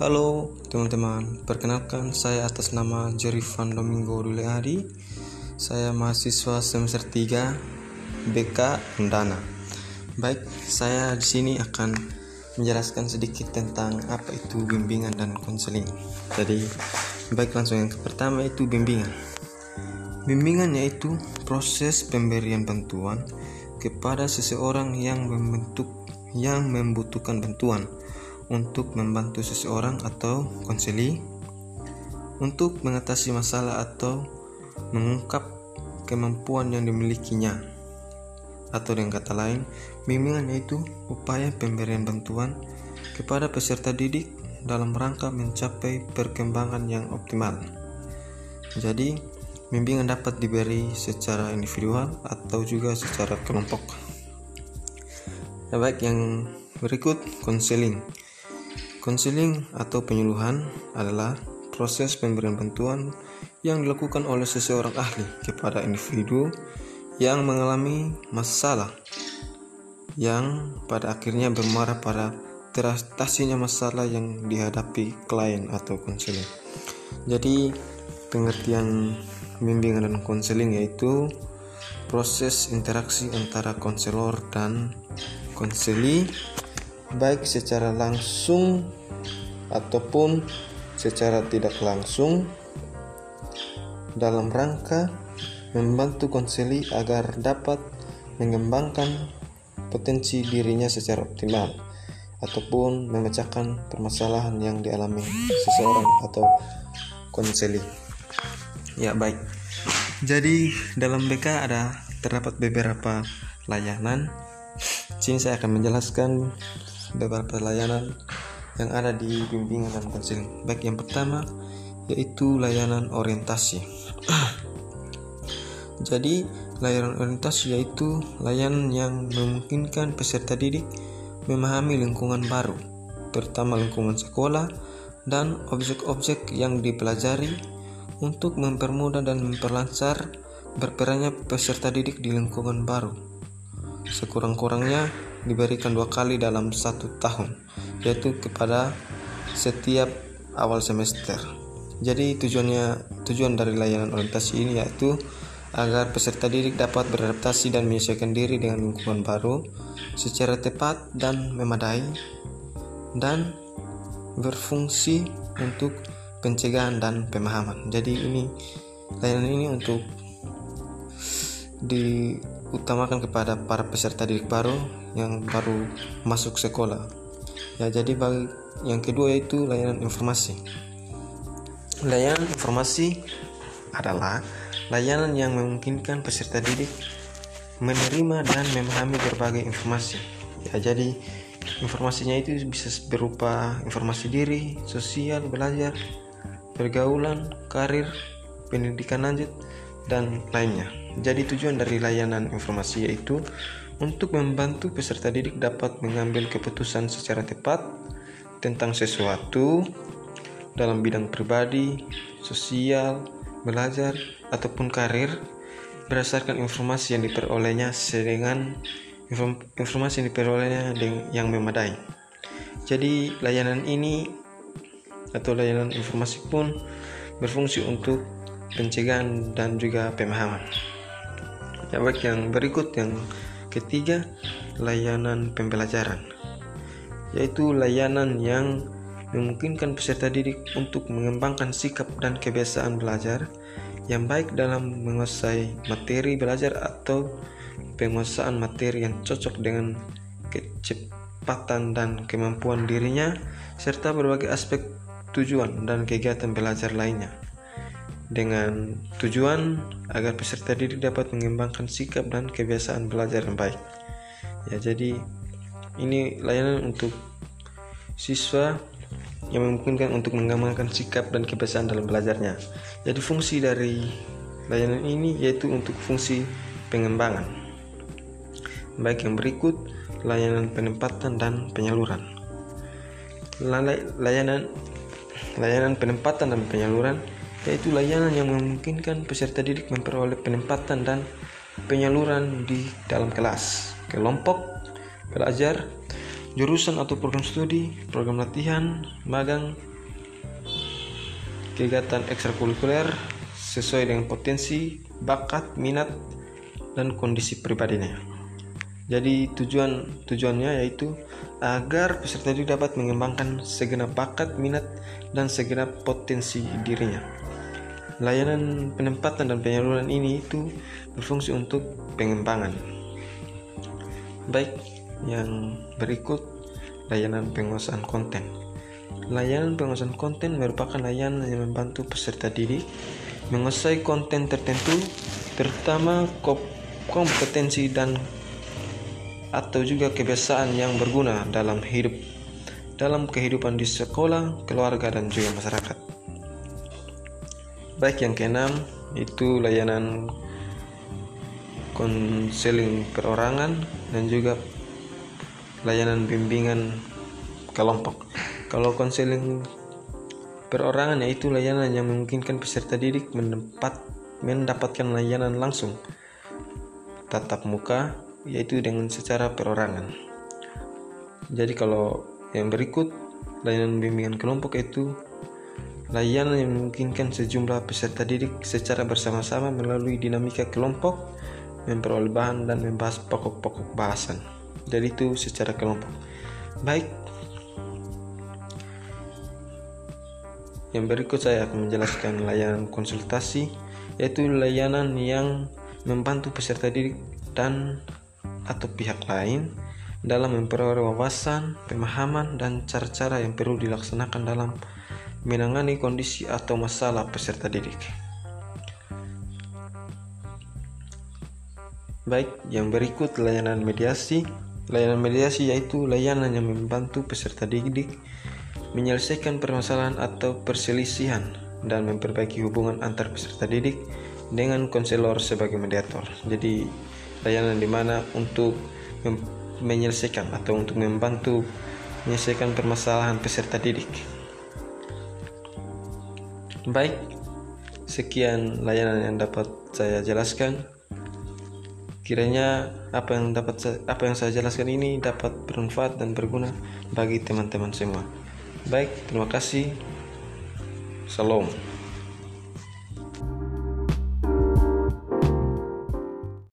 Halo teman-teman, perkenalkan saya atas nama Van Domingo Dule Adi. Saya mahasiswa semester 3 BK Undana. Baik, saya di sini akan menjelaskan sedikit tentang apa itu bimbingan dan konseling. Jadi, baik langsung yang pertama itu bimbingan. Bimbingan yaitu proses pemberian bantuan kepada seseorang yang membentuk yang membutuhkan bantuan untuk membantu seseorang atau konseli untuk mengatasi masalah atau mengungkap kemampuan yang dimilikinya. Atau dengan kata lain bimbingan yaitu upaya pemberian bantuan kepada peserta didik dalam rangka mencapai perkembangan yang optimal. Jadi bimbingan dapat diberi secara individual atau juga secara kelompok. Nah, baik yang berikut konseling Konseling atau penyuluhan adalah proses pemberian bantuan yang dilakukan oleh seseorang ahli kepada individu yang mengalami masalah yang pada akhirnya bermuara pada teratasinya masalah yang dihadapi klien atau konseling. Jadi pengertian bimbingan dan konseling yaitu proses interaksi antara konselor dan konseli baik secara langsung ataupun secara tidak langsung dalam rangka membantu konseli agar dapat mengembangkan potensi dirinya secara optimal ataupun memecahkan permasalahan yang dialami seseorang atau konseli. Ya baik. Jadi dalam BK ada terdapat beberapa layanan. Sini saya akan menjelaskan beberapa layanan yang ada di bimbingan dan konseling. Baik yang pertama yaitu layanan orientasi. Jadi, layanan orientasi yaitu layanan yang memungkinkan peserta didik memahami lingkungan baru, terutama lingkungan sekolah dan objek-objek yang dipelajari untuk mempermudah dan memperlancar berperannya peserta didik di lingkungan baru. Sekurang-kurangnya diberikan dua kali dalam satu tahun, yaitu kepada setiap awal semester. Jadi tujuannya tujuan dari layanan orientasi ini yaitu agar peserta didik dapat beradaptasi dan menyesuaikan diri dengan lingkungan baru secara tepat dan memadai dan berfungsi untuk pencegahan dan pemahaman. Jadi ini layanan ini untuk diutamakan kepada para peserta didik baru yang baru masuk sekolah. Ya, jadi bagi yang kedua yaitu layanan informasi. Layanan informasi adalah layanan yang memungkinkan peserta didik menerima dan memahami berbagai informasi. Ya, jadi informasinya itu bisa berupa informasi diri, sosial, belajar, pergaulan, karir, pendidikan lanjut, dan lainnya. Jadi tujuan dari layanan informasi yaitu untuk membantu peserta didik dapat mengambil keputusan secara tepat tentang sesuatu dalam bidang pribadi, sosial, belajar, ataupun karir berdasarkan informasi yang diperolehnya dengan informasi yang diperolehnya yang memadai. Jadi layanan ini atau layanan informasi pun berfungsi untuk pencegahan dan juga pemahaman. Ya baik yang berikut yang Ketiga, layanan pembelajaran, yaitu layanan yang memungkinkan peserta didik untuk mengembangkan sikap dan kebiasaan belajar yang baik dalam menguasai materi belajar atau penguasaan materi yang cocok dengan kecepatan dan kemampuan dirinya serta berbagai aspek tujuan dan kegiatan belajar lainnya dengan tujuan agar peserta didik dapat mengembangkan sikap dan kebiasaan belajar yang baik. Ya, jadi ini layanan untuk siswa yang memungkinkan untuk mengembangkan sikap dan kebiasaan dalam belajarnya. Jadi fungsi dari layanan ini yaitu untuk fungsi pengembangan. Baik yang berikut layanan penempatan dan penyaluran. Layanan layanan penempatan dan penyaluran yaitu layanan yang memungkinkan peserta didik memperoleh penempatan dan penyaluran di dalam kelas, kelompok, belajar, jurusan atau program studi, program latihan, magang, kegiatan ekstrakurikuler sesuai dengan potensi, bakat, minat, dan kondisi pribadinya. Jadi tujuan tujuannya yaitu agar peserta didik dapat mengembangkan segenap bakat, minat, dan segenap potensi dirinya. Layanan penempatan dan penyaluran ini itu berfungsi untuk pengembangan. Baik, yang berikut layanan penguasaan konten. Layanan penguasaan konten merupakan layanan yang membantu peserta didik menguasai konten tertentu, terutama kompetensi dan atau juga kebiasaan yang berguna dalam hidup dalam kehidupan di sekolah, keluarga dan juga masyarakat. Baik yang keenam itu layanan konseling perorangan dan juga layanan bimbingan kelompok. Kalau konseling perorangan yaitu layanan yang memungkinkan peserta didik mendapat, mendapatkan layanan langsung tatap muka yaitu dengan secara perorangan. Jadi kalau yang berikut layanan bimbingan kelompok itu layanan yang memungkinkan sejumlah peserta didik secara bersama-sama melalui dinamika kelompok memperoleh bahan dan membahas pokok-pokok bahasan dari itu secara kelompok. Baik. Yang berikut saya akan menjelaskan layanan konsultasi yaitu layanan yang membantu peserta didik dan atau pihak lain dalam memperoleh wawasan, pemahaman, dan cara-cara yang perlu dilaksanakan dalam menangani kondisi atau masalah peserta didik. Baik, yang berikut layanan mediasi Layanan mediasi yaitu layanan yang membantu peserta didik menyelesaikan permasalahan atau perselisihan dan memperbaiki hubungan antar peserta didik dengan konselor sebagai mediator. Jadi layanan di mana untuk menyelesaikan atau untuk membantu menyelesaikan permasalahan peserta didik. Baik, sekian layanan yang dapat saya jelaskan. Kiranya apa yang dapat apa yang saya jelaskan ini dapat bermanfaat dan berguna bagi teman-teman semua. Baik, terima kasih. Salam.